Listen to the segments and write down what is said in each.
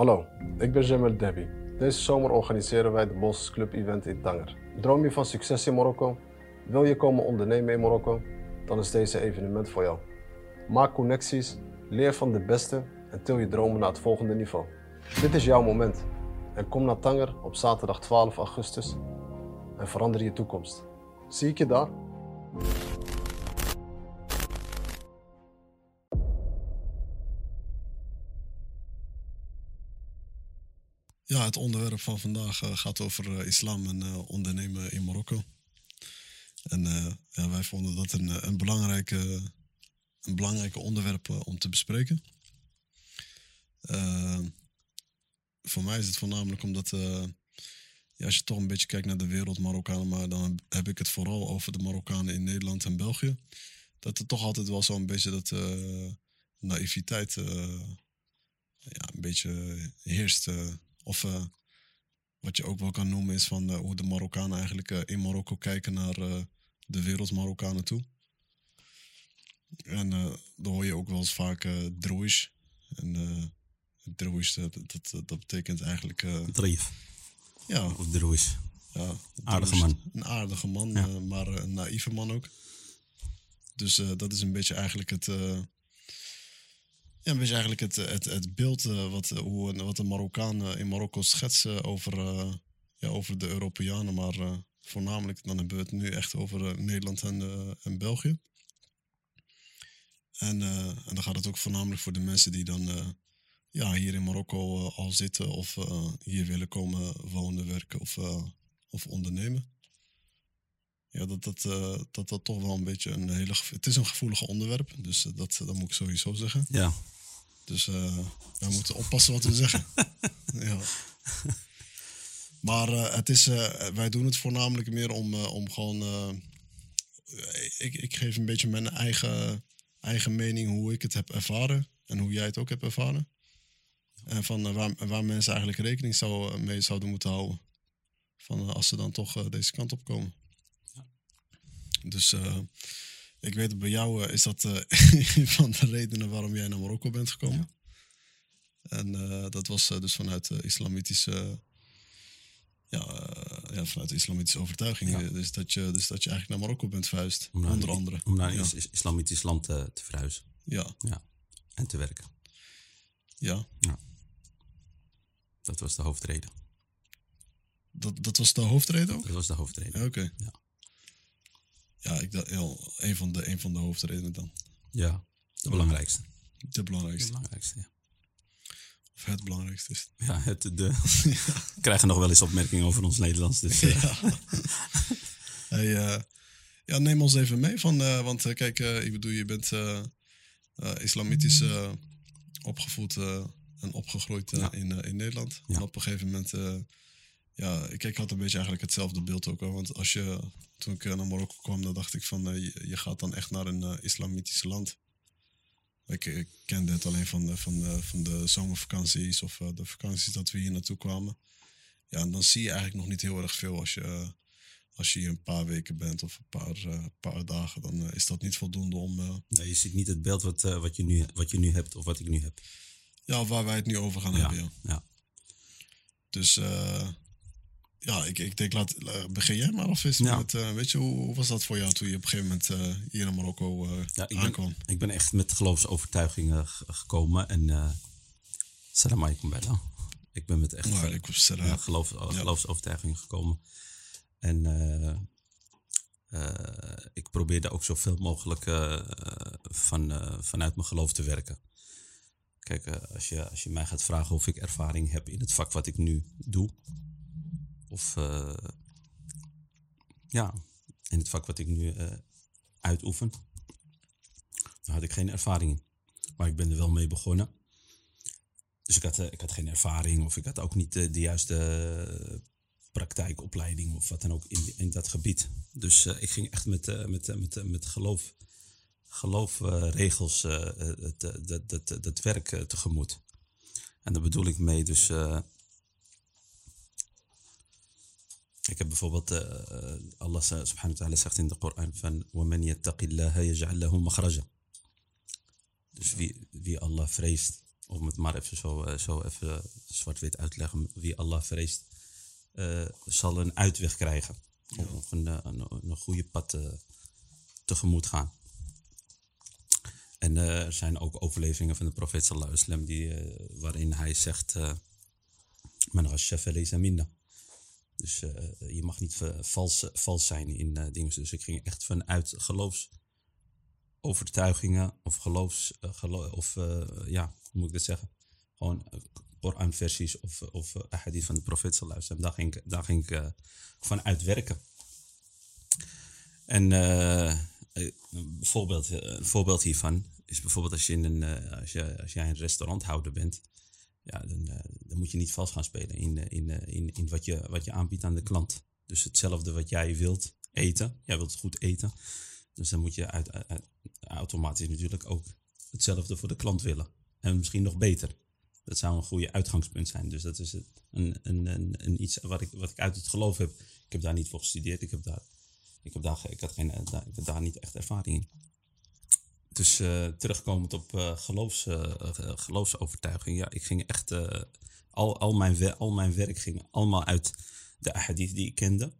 Hallo, ik ben Jamel Debbie. Deze zomer organiseren wij de Bosses Club Event in Tanger. Droom je van succes in Marokko? Wil je komen ondernemen in Marokko? Dan is deze evenement voor jou. Maak connecties, leer van de beste en til je dromen naar het volgende niveau. Dit is jouw moment. En kom naar Tanger op zaterdag 12 augustus en verander je toekomst. Zie ik je daar? Ja, het onderwerp van vandaag eh, gaat over eh, islam en eh, ondernemen in Marokko. En ja, wij vonden dat een, een, belangrijke, een belangrijke onderwerp om te bespreken. voor mij is het voornamelijk omdat, ja, als je toch een beetje kijkt naar de wereld Marokkanen, maar dan heb ik het vooral over de Marokkanen in Nederland en België. Dat er toch altijd wel zo'n beetje dat naïviteit ja, een beetje heerst of uh, wat je ook wel kan noemen is van uh, hoe de Marokkanen eigenlijk uh, in Marokko kijken naar de wereld Marokkanen toe. En dan hoor je ook wel eens vaak uh, droish. En droish, dat, dat, dat, betekent eigenlijk... Drief. Ja. Of droish. Ja, aardige man. Een aardige man, ja. maar een naïeve man ook. Dus dat is een beetje eigenlijk het ja, is eigenlijk het, het, het beeld uh, wat, hoe, wat de Marokkanen in Marokko schetsen over, ja, over de Europeanen. Maar voornamelijk dan hebben we het nu echt over Nederland en, en België. En, en dan gaat het ook voornamelijk voor de mensen die dan ja, hier in Marokko al zitten of hier willen komen wonen, werken of, of ondernemen. Ja, dat dat, dat dat toch wel een beetje een hele. Het is een gevoelig onderwerp, dus dat, dat moet ik sowieso zeggen. Ja. Dus uh, we moeten oppassen wat we zeggen. ja. Maar het is, wij doen het voornamelijk meer om, om gewoon. ik, ik geef een beetje mijn eigen, eigen mening hoe ik het heb ervaren en hoe jij het ook hebt ervaren. En van waar, waar mensen eigenlijk rekening zou, mee zouden moeten houden. Van als ze dan toch deze kant op komen. Dus ik weet bij jou uh, is dat uh, een van de redenen waarom jij naar Marokko bent gekomen. En dat was dus vanuit islamitische, ja, ja, vanuit de islamitische overtuiging. Ja. Dus, dat je, dus dat je eigenlijk naar Marokko bent verhuisd, naar, onder andere. Om naar een is, islamitisch land te verhuizen. Ja. ja. En te werken. Ja. ja. Dat was de hoofdreden. Dat, dat was de hoofdreden ook? Dat was de hoofdreden. Oké. Ja. Ja, ik dacht, ja, een, van de, een van de hoofdredenen dan. Ja, de belangrijkste. De belangrijkste. De belangrijkste, ja. Of het belangrijkste is. Ja, het, de, we krijgen nog wel eens opmerkingen over ons Nederlands. Dus, uh. ja. hey, uh, ja, neem ons even mee. Van, uh, want kijk, ik bedoel, je bent islamitisch opgevoed en opgegroeid ja. in, in Nederland. Ja. En op een gegeven moment ja, ik, ik had een beetje eigenlijk hetzelfde beeld ook. Hoor. Want als je, toen ik naar Marokko kwam, dan dacht ik van uh, je, je, gaat dan echt naar een uh, islamitisch land. Ik, ik kende het alleen van de, van de, van de zomervakanties of de vakanties dat we hier naartoe kwamen. Ja, en dan zie je eigenlijk nog niet heel erg veel als je, als je hier een paar weken bent of een paar, paar dagen. Dan is dat niet voldoende om. nee, je ziet niet het beeld wat, wat, je nu, wat je nu hebt of wat ik nu heb. Ja, waar wij het nu over gaan ja, hebben. Ja. ja. Dus ja, ik, ik denk, laat, begin jij maar of eens ja. met, uh, weet je, hoe, hoe, was dat voor jou toen je op een gegeven moment uh, hier naar Marokko uh, ja, ik aankwam? Ben, ik ben echt met geloofsovertuigingen gekomen en uh, salam alaikum bella. Ik ben met echt ja, geloof, geloofsovertuigingen gekomen. En ik probeerde ook zoveel mogelijk van, vanuit mijn geloof te werken. Kijk, als, je, als je mij gaat vragen of ik ervaring heb in het vak wat ik nu doe, of uh, ja, in het vak wat ik nu uh, uitoefen. Daar had ik geen ervaring in. Maar ik ben er wel mee begonnen. Dus ik had, uh, ik had geen ervaring of ik had ook niet de juiste praktijkopleiding of wat dan ook in, in dat gebied. Dus ik ging echt met, met, met, met geloof, geloofregels het, dat, dat, dat werk tegemoet. En daar bedoel ik mee dus Ik heb bijvoorbeeld, uh, Allah subhanahu wa ta'ala zegt in de Koran van وَمَنْ يَتَّقِ اللَّهَ يَجْعَلْ لَهُ مَخْرَجًا Dus wie, wie Allah vreest, om het maar even zo, eh, zo even zwart-wit uit te leggen, wie Allah vreest, eh, zal een uitweg krijgen. Of een, eh, een, een goede pad eh, tegemoet gaan. En eh, er zijn ook overleveringen van de profeet sallallahu alaihi wasallam die, eh, waarin hij zegt, eh men rashaf laysa minna. Dus eh, je mag niet eh, vals, vals zijn in eh, dingen. Dus ik ging echt vanuit geloofsovertuigingen of geloofs... eh, gelo- of ja, hoe moet ik dat zeggen? Gewoon Koran-versies of, of hadith van de profeet wasallam. Daar ging, daar ging ik eh, vanuit werken. En eh, een, voorbeeld, een voorbeeld hiervan is bijvoorbeeld als je, in een, eh, als je, als jij een restauranthouder bent, ja, dan, eh, dan moet je niet vals gaan spelen in, eh, in, eh, in, in wat, je, wat je aanbiedt aan de klant. Dus hetzelfde wat jij wilt eten, jij wilt goed eten, dus dan moet je uit, automatisch natuurlijk ook hetzelfde voor de klant willen. En misschien nog beter. Dat zou een goede uitgangspunt zijn. Dus dat is een, een, een, een iets wat ik, wat ik uit het geloof heb. Ik heb daar niet voor gestudeerd. Ik heb daar, ik heb daar, geen, daar, ik heb daar niet echt ervaring in. Dus eh, terugkomend op eh, geloofs, eh, geloofsovertuiging. Ja, ik ging echt. al, al, mijn al mijn werk ging allemaal uit de ahadith die ik kende.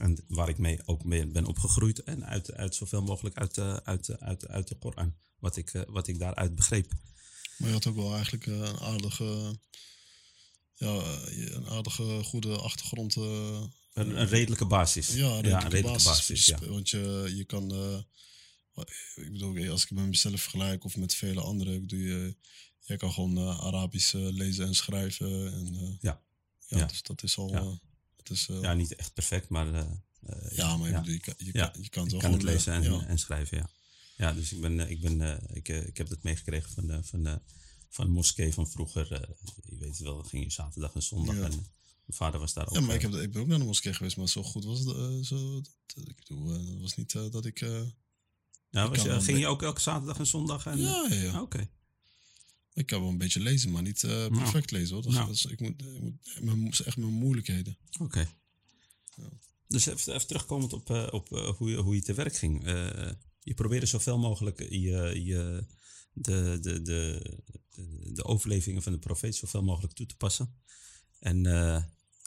En waar ik mee ook mee ben opgegroeid. En uit, uit zoveel mogelijk uit, eh, uit, uit, uit de Koran. Wat ik, wat ik daaruit begreep. Maar je had ook wel eigenlijk een aardige, ja, een aardige, goede achtergrond. Een, een redelijke basis. ja, een redelijke, redelijke basis. ja. Want je, je kan, ik bedoel, als ik met mezelf vergelijk of met vele anderen, ik je, jij kan gewoon eh, Arabisch eh, lezen en schrijven. En, eh, Ja. ja, Ja. Dus dat is al, Ja. eh, het is, eh, Ja, niet echt perfect, maar. eh, eh, ja, maar ja. bedoel, je kan, je, kan, je kan het wel kan het gewoon, lezen en, eh, schrijven, ja. Ja, dus ik, ben, eh, ik, ben, eh, ik, eh, ik heb dat meegekregen van de, van, van de moskee van vroeger. eh, je weet het wel, ging je zaterdag en zondag. En mijn vader was daar ook. Ja, maar eh, ik, heb, ik ben ook naar de moskee geweest, maar zo goed was het. eh, zo, dat, ik bedoel, eh, het was niet eh, dat ik. Was wel ging je ook elke zaterdag en zondag? En, ja, ja, ja. Ah, Oké. Ik kan wel een beetje lezen, maar niet eh, perfect lezen hoor. Dat, Nou. dat is, ik moet, ik moet, mijn, echt mijn moeilijkheden. Oké. Ja. Dus even, even terugkomend op, eh, op eh, hoe, je, hoe je te werk ging. Je probeerde zoveel mogelijk je, je, de, de, de, de, de overleveringen van de profeet zoveel mogelijk toe te passen. En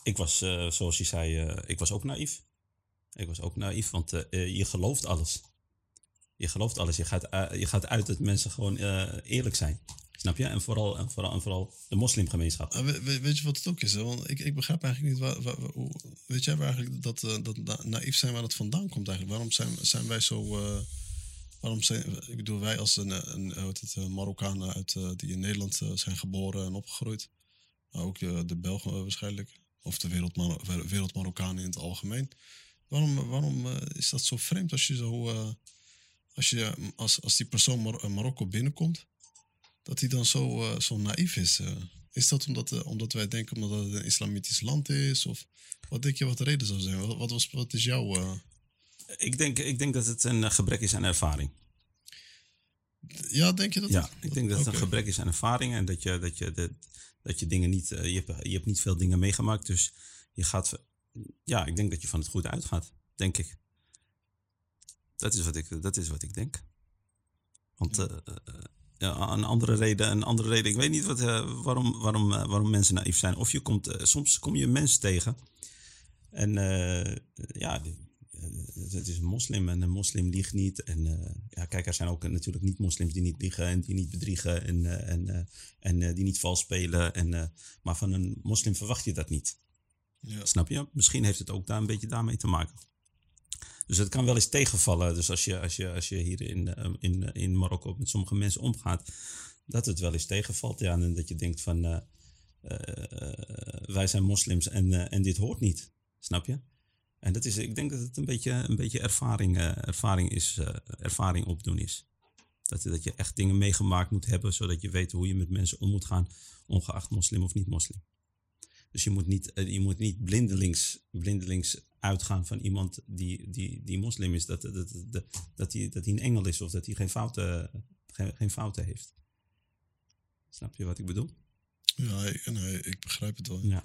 ik was, zoals je zei, ik was ook naïef. Ik was ook naïef, want je gelooft alles. Je gelooft alles. Je gaat, eh, je gaat uit dat mensen gewoon eh, eerlijk zijn. Snap je? En vooral, en vooral, en vooral de moslimgemeenschap. We- we- weet je wat het ook is? Hè? Want ik, ik begrijp eigenlijk niet. Waar, weet jij waar eigenlijk dat, eh, dat na- naïef zijn waar dat vandaan komt eigenlijk? Waarom zijn, zijn wij zo. waarom zijn. Ik bedoel, wij als een, een, Marokkanen die in Nederland zijn geboren en opgegroeid. Maar ook de Belgen waarschijnlijk. Of de wereldmar wereldmarokkanen in het algemeen. Waarom, waarom is dat zo vreemd als je zo. Als, je, als, als die persoon Mar- eh, Marokko binnenkomt, dat hij dan zo, eh, zo naïef is? eh? is dat omdat, omdat wij denken omdat het een islamitisch land is? Of wat denk je wat de reden zou zijn? Wat, was, wat is jouw... Ik denk, ik denk dat het een gebrek is aan ervaring. ja, denk je dat? Ja, ik denk dat het een gebrek is aan ervaring en dat je, dat je, dat, dat je dingen niet, je, hebt, je hebt niet veel dingen meegemaakt, dus je gaat, ja, ik denk dat je van het goede uitgaat, denk ik. Dat is wat ik, dat is wat ik denk. Want eh, eh, ja, een andere reden, een andere reden, ik weet niet wat, eh, waarom, waarom, eh, waarom mensen naïef zijn. Of je komt, eh, soms kom je mensen tegen en eh, ja, eh, het is een moslim en een moslim liegt niet. En eh, ja, kijk, er zijn ook natuurlijk niet-moslims die niet liegen en die niet bedriegen en, eh, en, eh, en eh, die niet vals spelen. En, eh, maar van een moslim verwacht je dat niet. Ja. Snap je? Misschien heeft het ook daar een beetje daarmee te maken. Dus het kan wel eens tegenvallen. Dus als je, als je, als je hier in, eh, in, in Marokko met sommige mensen omgaat, dat het wel eens tegenvalt. Ja, en dat je denkt van, eh, eh, wij zijn moslims en, eh, en dit hoort niet. Snap je? En dat is, ik denk dat het een beetje, een beetje ervaring, eh, ervaring, is, eh, ervaring opdoen is. Dat, dat je echt dingen meegemaakt moet hebben, zodat je weet hoe je met mensen om moet gaan, ongeacht moslim of niet moslim. Dus je moet niet, eh, je moet niet blindelings, blindelings uitgaan van iemand die, die, die moslim is, dat, dat, dat, dat, dat, hij, dat hij een engel is of dat hij geen fouten, geen, geen fouten heeft. Snap je wat ik bedoel? Ja, ik, nee, ik begrijp het wel. Ja.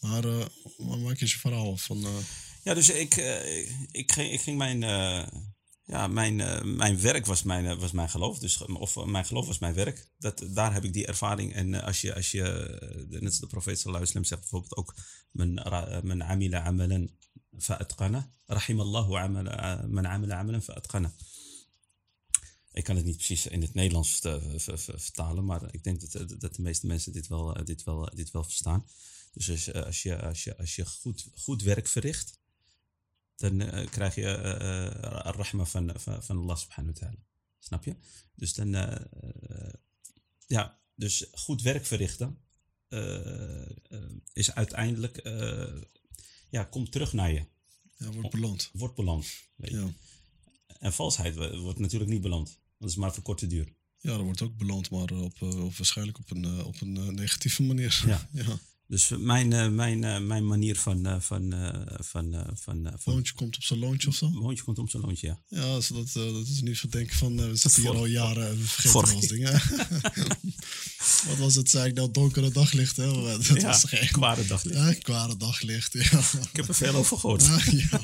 Maar, eh, maar maak eens je verhaal van... eh, Ja, dus ik, eh, ik, ging, ik ging mijn. Ja, mijn, eh, mijn werk was mijn, eh, was mijn geloof. Dus, of eh, mijn geloof was mijn werk. Dat, daar heb ik die ervaring. En als je, als je net als de profeet sallallahu alaihi zegt bijvoorbeeld ook... Men, amila amalan fa'atqana. Rahimallahu amala- man amila amalan fa'atqana. Ik kan het niet precies in het Nederlands ver- ver- vertalen, maar ik denk dat, dat de meeste mensen dit wel, dit wel, dit wel verstaan. Dus als, als je, als je, als je goed, goed werk verricht, dan krijg je al-rahma van, van, van Allah subhanahu wa ta'ala. Snap je? Dus dan, ja, dus goed werk verrichten is uiteindelijk, ja, komt terug naar je. Ja, wordt beloond. Wordt beland. Weet je. Ja. En valsheid wo- wordt natuurlijk niet beland. Dat is maar voor korte duur. ja, dat wordt ook beloond, maar op, eh, op, waarschijnlijk op een, eh, op een eh, negatieve manier. Ja. ja. Dus mijn, eh, mijn, eh, mijn manier van, eh, van, van, van, van Loontje komt op zijn loontje of zo. Loontje komt om zijn loontje, ja. Ja, zodat eh, dat is niet verdenken van, we zitten hier al jaren en we vergeten eens dingen. Wat was het, zei ik nou, donkere daglicht, hè? Dat ja, was echt... kwade dag. Ja, kwade daglicht, ja. Ik heb er veel over gehoord. Ja, ja.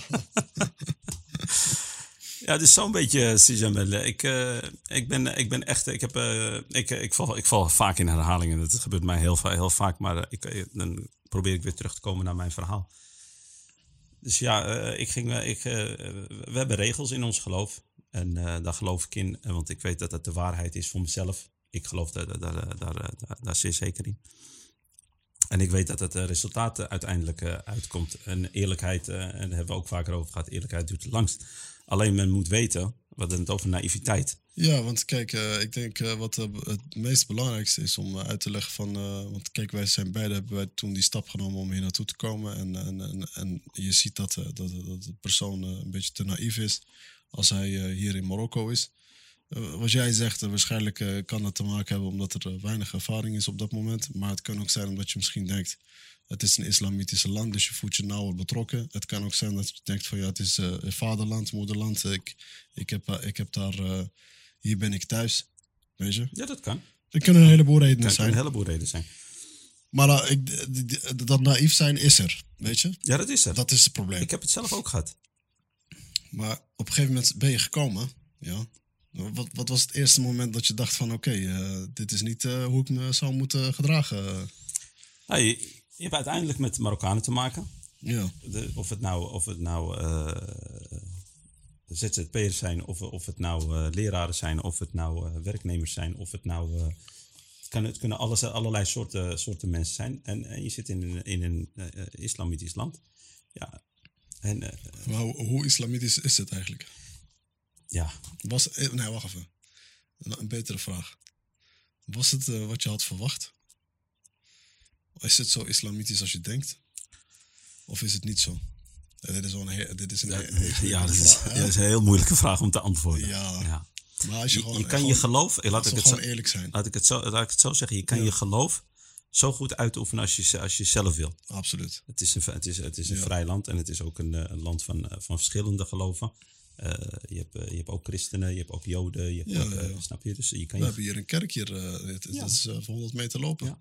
Ja, het is zo'n beetje, Sijamel. Ik, eh, ik, ben, ik ben echt, ik, heb, eh, ik, ik, val, ik val vaak in herhalingen. Dat gebeurt mij heel, heel vaak, maar eh, ik, eh, dan probeer ik weer terug te komen naar mijn verhaal. Dus ja, eh, ik ging, eh, ik, eh, we hebben regels in ons geloof. En eh, daar geloof ik in, eh, want ik weet dat dat de waarheid is voor mezelf. Ik geloof daar, daar, daar, daar, eh, zeer zeker in. En ik weet dat het eh, resultaat eh, uiteindelijk eh, uitkomt. En eerlijkheid, eh, en daar hebben we ook vaker over gehad, eerlijkheid duurt langst. Alleen men moet weten, we hadden het over naïviteit. Ja, want kijk, eh, ik denk eh, wat eh, het meest belangrijkste is om uit te leggen van... want kijk, wij zijn beide, hebben wij toen die stap genomen om hier naartoe te komen. En, en, en, en je ziet dat, dat, dat de persoon een beetje te naïef is als hij hier in Marokko is. Eh, wat jij zegt, eh, waarschijnlijk eh, kan het te maken hebben omdat er weinig ervaring is op dat moment. Maar het kan ook zijn omdat je misschien denkt, het is een islamitische land, dus je voelt je nauwer betrokken. Het kan ook zijn dat je denkt van ja, het is vaderland, moederland. Ik, ik, heb, ik heb daar, hier ben ik thuis. Weet je? Ja, dat kan. Er kunnen een heleboel redenen Dat kan zijn. een heleboel redenen zijn. Maar ik, dat naïef zijn is er, weet je? Ja, dat is er. Dat is het probleem. Ik heb het zelf ook gehad. Maar op een gegeven moment ben je gekomen, ja. Wat, wat was het eerste moment dat je dacht van oké, eh, dit is niet eh, hoe ik me zou moeten gedragen? Nou, je, je hebt uiteindelijk met Marokkanen te maken. Ja, De, of het nou, of het nou eh, ZZP'ers zijn, of, of het nou leraren zijn, of het nou werknemers zijn, of het nou. het, kan, het kunnen alles, allerlei soorten, soorten mensen zijn. En, en je zit in een, in een islamitisch land. Ja. En maar hoe, hoe islamitisch is het eigenlijk? Ja, Was, eh, nee, wacht even. Een, een betere vraag. Was het eh, wat je had verwacht? Is het zo islamitisch als je denkt? Of is het niet zo? Eh, dit is wel een, dit is een he- ja, dat is, vraag, ja, hè? dat is een heel moeilijke vraag om te antwoorden. Ja. ja. Maar als je, Je, gewoon, je kan je geloof, laat ik het zo, eerlijk zijn. laat ik het zo, laat ik het zo zeggen, je kan je geloof zo goed uitoefenen als je, als je zelf wil. Absoluut. Het is een, het is, het is een vrij land en het is ook een, een land van, van verschillende geloven. Eh, je, hebt, eh, je hebt ook christenen, je hebt ook joden, je hebt Ja, ook, eh, ja, ja. snap je? Dus je kan We je, hebben hier een kerk hier. eh, het, Ja. is eh, voor 100 meter lopen.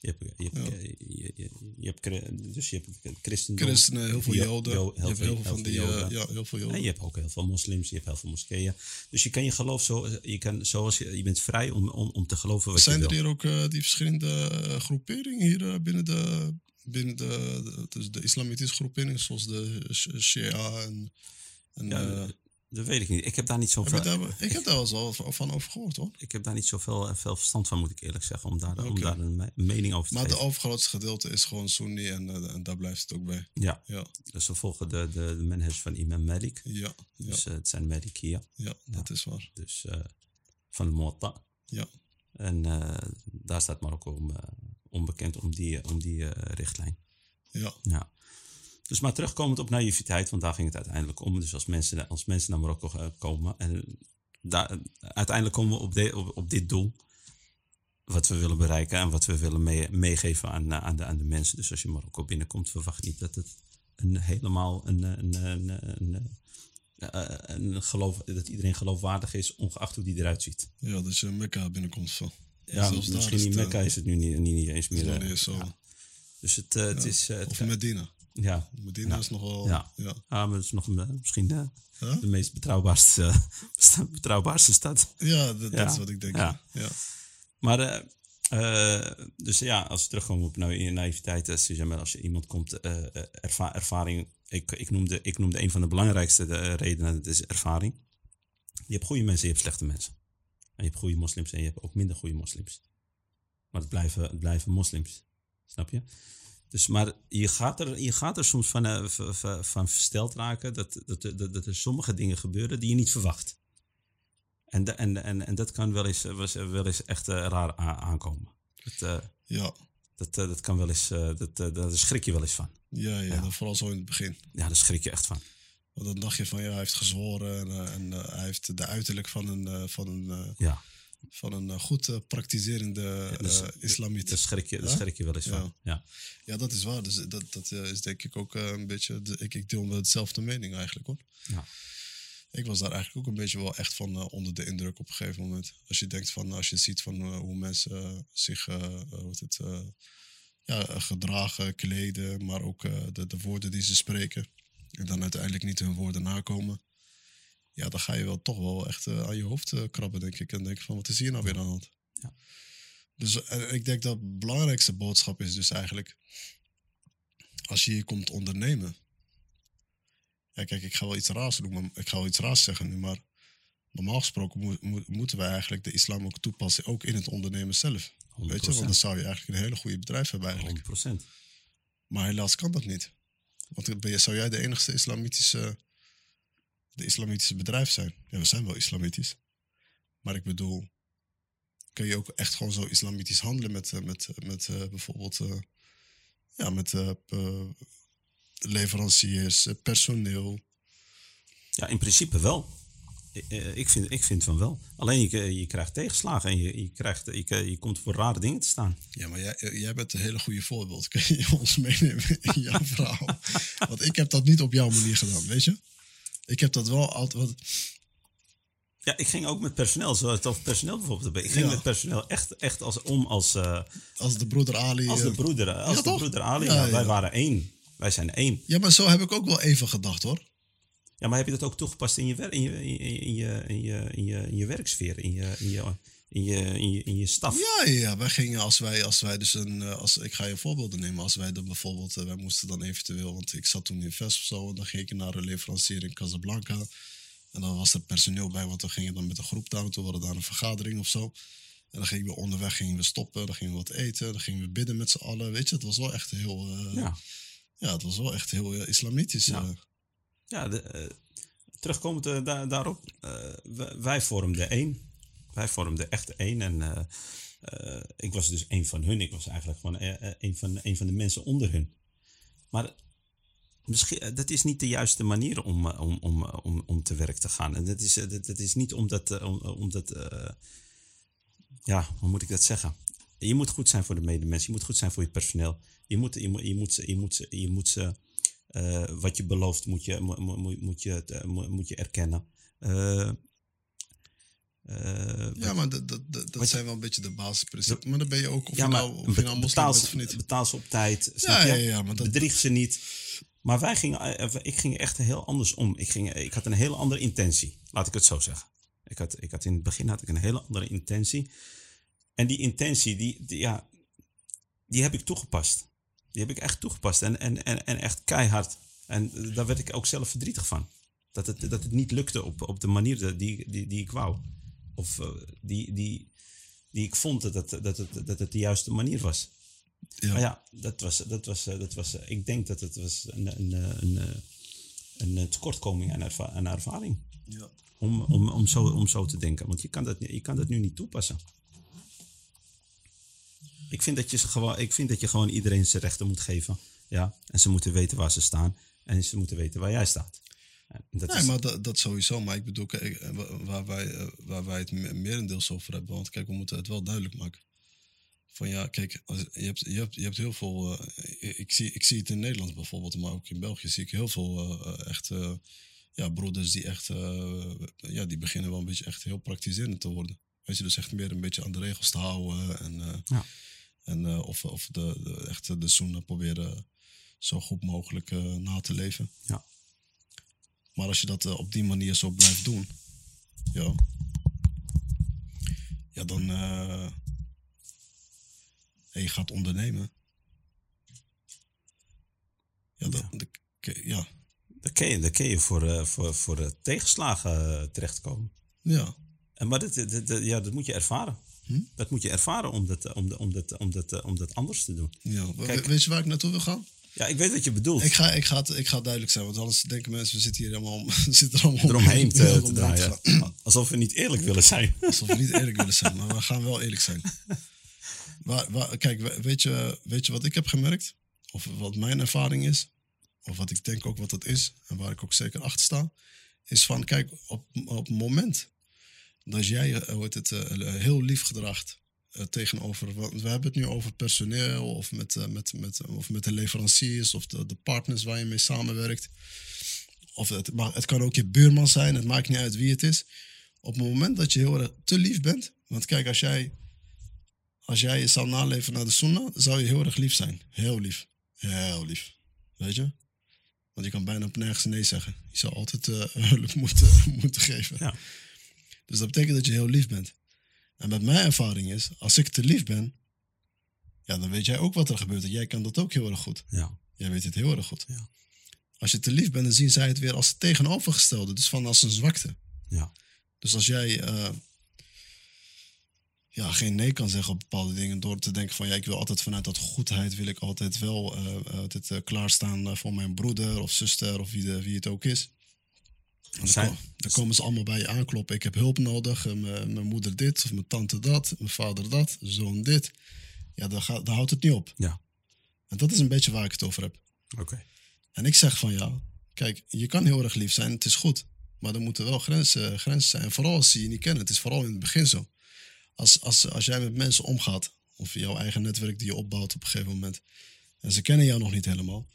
Je hebt, je hebt, eh, je, je, je hebt, dus je hebt christendom. Christenen, heel veel Jo- joden. jo- je hebt heel veel van die... joden. eh, ja, heel veel En joden. je hebt ook heel veel moslims, je hebt heel veel moskeeën. Dus je kan je geloof zo, je kan, zoals je, je bent vrij om, om, om te geloven wat Zijn je er wil. hier ook eh, die verschillende eh, groeperingen hier eh, binnen de... Binnen de, de, dus de islamitische groeperingen, zoals de Sh- Shia en... en Ja, eh, dat weet ik niet. Ik heb daar niet heb zoveel, daar, ik heb daar wel eens van- over gehoord hoor. ik heb daar niet zoveel eh, veel verstand van, moet ik eerlijk zeggen, om daar, om daar een me- mening over te Maar de geven. overgrootste gedeelte is gewoon Sunni en, eh, en daar blijft het ook bij. Ja, Ja, dus we volgen de, de, de manhaj van Imam Malik. ja, ja, Dus het zijn Malikiya, ja dat is waar. dus van de Muwatta. Ja, En daar staat Marokko om, onbekend om die, om die richtlijn. ja, Ja. Dus maar terugkomend op naïviteit, want daar ging het uiteindelijk om. Dus als mensen, als mensen naar Marokko eh, komen en daar, uiteindelijk komen we op, de, op, op dit doel. Wat we willen bereiken en wat we willen mee- meegeven aan, eh, aan, de, aan de mensen. Dus als je Marokko binnenkomt, verwacht niet dat het een helemaal een, een, een, een, een, een geloof, dat iedereen geloofwaardig is, ongeacht hoe die eruit ziet. ja, dat je Mekka binnenkomt. Van. Ja, misschien is in Mekka eh, is het nu niet, niet, niet eens meer. eh, zo. ja. Dus het, eh, het is. eh, het Of Medina. Ja. Medina is nog wel... Ja. Ja. Ah, maar het is nog een, eh, misschien de, Huh? de meest betrouwbaarste, eh, betrouwbaarste stad. Ja, dat, dat Ja. is wat ik denk. Ja. Maar, eh, dus ja, als we terugkomen op nou, naïviteit, Suzanne, als je iemand komt, erva- ervaring, ik, ik, noemde, ik noemde een van de belangrijkste redenen, dat is ervaring. Je hebt goede mensen, je hebt slechte mensen. En je hebt goede moslims en je hebt ook minder goede moslims. Maar het blijven, het blijven moslims, snap je? Dus, maar je gaat er, je gaat er soms van, eh, van versteld raken dat, dat, dat, dat er sommige dingen gebeuren die je niet verwacht. En, de- en, en, en dat kan wel eens, eh, was- wel eens echt eh, raar aankomen. Dat, eh, Ja. dat, eh, dat kan wel eens, eh, dat, eh, daar schrik je wel eens van. Ja, ja, vooral zo in het begin. Ja, daar schrik je echt van. Want dan dacht je van ja, hij heeft gezworen en, eh, en eh, hij heeft de uiterlijk van een, eh, van een, eh, Ja, van een eh, goed eh, praktiserende dus- islamiet. daar schrik je, daar schrik je wel eens Ja. van. Ja. Ja, dat is waar. Dus dat, dat is denk ik ook een beetje. ik, ik deel wel dezelfde mening eigenlijk hoor. Ja. Ik was daar eigenlijk ook een beetje wel echt van onder de indruk op een gegeven moment. Als je denkt van, als je ziet van hoe mensen zich hoe het, ja, gedragen, kleden, maar ook de, de woorden die ze spreken. En dan uiteindelijk niet hun woorden nakomen. Ja, dan ga je wel toch wel echt eh, aan je hoofd eh, krabben, denk ik. En denk van, wat is hier nou weer aan de hand? Ja. Dus eh, ik denk dat de belangrijkste boodschap is dus eigenlijk... Als je hier komt ondernemen... Ja, kijk, ik ga wel iets raars doen, maar ik ga wel iets raars zeggen nu, maar... Normaal gesproken moet- moet- moeten wij eigenlijk de islam ook toepassen, ook in het ondernemen zelf. Weet je, want dan zou je eigenlijk een hele goede bedrijf hebben eigenlijk. 100%. Maar helaas kan dat niet. Want ben je, zou jij de enigste islamitische, de islamitische bedrijf zijn? Ja, we zijn wel islamitisch. Maar ik bedoel, kun je ook echt gewoon zo islamitisch handelen met, eh, met, met eh, bijvoorbeeld eh, ja, met eh, leveranciers, eh, personeel. Ja, in principe wel. Eh, eh, Ik vind, ik vind van wel. Alleen je, eh, je krijgt tegenslagen en je, je, krijgt, je, eh, je komt voor rare dingen te staan. Ja, maar jij, eh, jij bent een hele goede voorbeeld. Kun je ons meenemen in jouw verhaal? Want ik heb dat niet op jouw manier gedaan, weet je? Ik heb dat wel altijd... wat- Ja, ik ging ook met personeel, zoals het over personeel bijvoorbeeld. Ik ging Ja. met personeel echt, echt als, om als, eh, Als de broeder Ali... als de eh, broeder, als Ja, de broeder Ali. Ja, Nou, wij waren één. Wij zijn één. Ja, maar zo heb ik ook wel even gedacht hoor. Ja, maar heb je dat ook toegepast in je, wer- in je, in je, in je, in je, in je, in je werksfeer, in je, in je, in je, in je, in je staf? Ja, ja. Wij gingen als wij, als wij dus een. eh, Als, ik ga je voorbeelden nemen. Als wij dan bijvoorbeeld. eh, wij moesten dan eventueel. Want ik zat toen in Vest of zo. En dan ging ik naar een leverancier in Casablanca. En dan was er personeel bij. Want we gingen dan met een groep daar naartoe. We hadden daar een vergadering of zo. En dan gingen we onderweg gingen we stoppen. Dan gingen we wat eten. Dan gingen we bidden met z'n allen. Weet je, het was wel echt heel. eh, ja. Ja. het was wel echt heel islamitisch. Ja. Ja, de, terugkomend daar- daarop, wij vormden één. Wij vormden echt één. En eh, eh, ik was dus één van hun. Ik was eigenlijk gewoon eh, eh, van, van de mensen onder hun. Maar misschien, dat is niet de juiste manier om, om, om, om, om te werk te gaan. En dat is, dat, is niet omdat, om, omdat ja, hoe moet ik dat zeggen? Je moet goed zijn voor de medemens. Je moet goed zijn voor je personeel. Je moet, je je moet, je je moet ze, wat je belooft, moet je, moet, moet, je, moet, je erkennen. Eh, Ja, maar dat, dat, dat, zijn wel een beetje de basisprincipes. Maar dan ben je ook. Of ja, je nou, of je nou betaal, of niet. betaal ze op tijd. Snap Ja, je? ja, ja, maar dat- Bedrieg ze niet. Maar wij gingen, eh, ik ging echt heel anders om. Ik, ging, ik had een hele andere intentie. Laat ik het zo zeggen. Ik had, ik had in het begin had ik een hele andere intentie. En die intentie, die, die, ja, die heb ik toegepast. Die heb ik echt toegepast. En, en, en, en echt keihard. En eh, daar werd ik ook zelf verdrietig van. Dat het, dat het niet lukte op, op de manier die, die, die ik wou. Of eh, die, die, die ik vond dat het, dat, het, dat het de juiste manier was. Ja. Maar ja, dat was, dat was, eh, dat was, eh, ik denk dat het was een, een, een, een, tekortkoming aan, erva aan ervaring. Ja. Om, om, om, zo, om zo te denken. Want je kan dat, je kan dat nu niet toepassen. Ik vind, dat je gewoon, ik vind dat je gewoon iedereen zijn rechten moet geven. Ja? En ze moeten weten waar ze staan. En ze moeten weten waar jij staat. Dat Nee, is, maar dat, dat sowieso. Maar ik bedoel, kijk, eh, wa- waar wij, eh, waar wij het me- merendeels over hebben. Want kijk, we moeten het wel duidelijk maken. Van ja, kijk, als, je, hebt, je, hebt, je hebt heel veel. eh, ik, zie, ik zie het in Nederland bijvoorbeeld, maar ook in België zie ik heel veel eh, echt. ja, broeders die echt. ja, die beginnen wel een beetje echt heel praktiserend te worden. Weet je, dus echt meer een beetje aan de regels te houden. En, Ja. en, of of de, de, echt de sunnah proberen zo goed mogelijk na te leven. Ja. Maar als je dat eh, op die manier zo blijft doen, ja, ja dan. eh, en je gaat ondernemen. Ja, dan, dan- ja, Dan kun je, dan kun je voor, eh, voor, voor eh, tegenslagen eh, terechtkomen. ja. En maar dat, dat, dat- ja, dat moet je ervaren. Hm? Dat moet je ervaren om dat, om, dat- om, dat, om, dat, om dat anders te doen. ja. We- weet je waar ik naartoe wil gaan? Ja, ik weet wat je bedoelt. Ik ga, ik, ga het, ik ga het duidelijk zijn, want anders denken mensen, we zitten hier helemaal om, we zitten er allemaal eromheen te, te draaien. Alsof we niet eerlijk willen zijn. Alsof we niet eerlijk willen zijn, maar we gaan wel eerlijk zijn. Waar, waar, kijk, we- weet je, weet je wat ik heb gemerkt? Of wat mijn ervaring is? Of wat ik denk ook wat het is, en waar ik ook zeker achter sta? Is van, kijk, op, op het moment dat jij eh, hoe het, eh, heel lief gedraagt tegenover... Want we hebben het nu over personeel of met, eh, met, met, of met de leveranciers of de, de partners waar je mee samenwerkt. Of het, maar het kan ook je buurman zijn, het maakt niet uit wie het is op het moment dat je heel erg te lief bent. Want kijk, als jij, als jij je zou naleven naar de sunnah, zou je heel erg lief zijn. Heel lief. Heel lief. Weet je? Want je kan bijna op nergens nee zeggen. Je zou altijd eh, hulp moeten, moeten geven. Ja. Dus dat betekent dat je heel lief bent. En met mijn ervaring is, als ik te lief ben, ja, dan weet jij ook wat er gebeurt. En jij kan dat ook heel erg goed. Ja, Jij weet het heel erg goed. Ja. Als je te lief bent, dan zien zij het weer als het tegenovergestelde. Dus van als een zwakte. ja, Dus als jij eh, ja, geen nee kan zeggen op bepaalde dingen door te denken van ja, ik wil altijd vanuit dat goedheid wil ik altijd wel altijd, eh, klaarstaan voor mijn broeder of zuster of wie, de, wie het ook is. Dan, komen ze allemaal bij je aankloppen. Ik heb hulp nodig. eh, mijn mijn moeder dit of mijn tante dat, mijn vader dat, zoon dit. Ja, dan, gaat, houdt het niet op. ja. En dat is een beetje waar ik het over heb. Oké. En ik zeg van ja, kijk, je kan heel erg lief zijn, het is goed. Maar er moeten wel grenzen, grenzen zijn. En vooral als ze je niet kennen. Het is vooral in het begin zo. Als, als, als jij met mensen omgaat, of jouw eigen netwerk die je opbouwt op een gegeven moment. En ze kennen jou nog niet helemaal.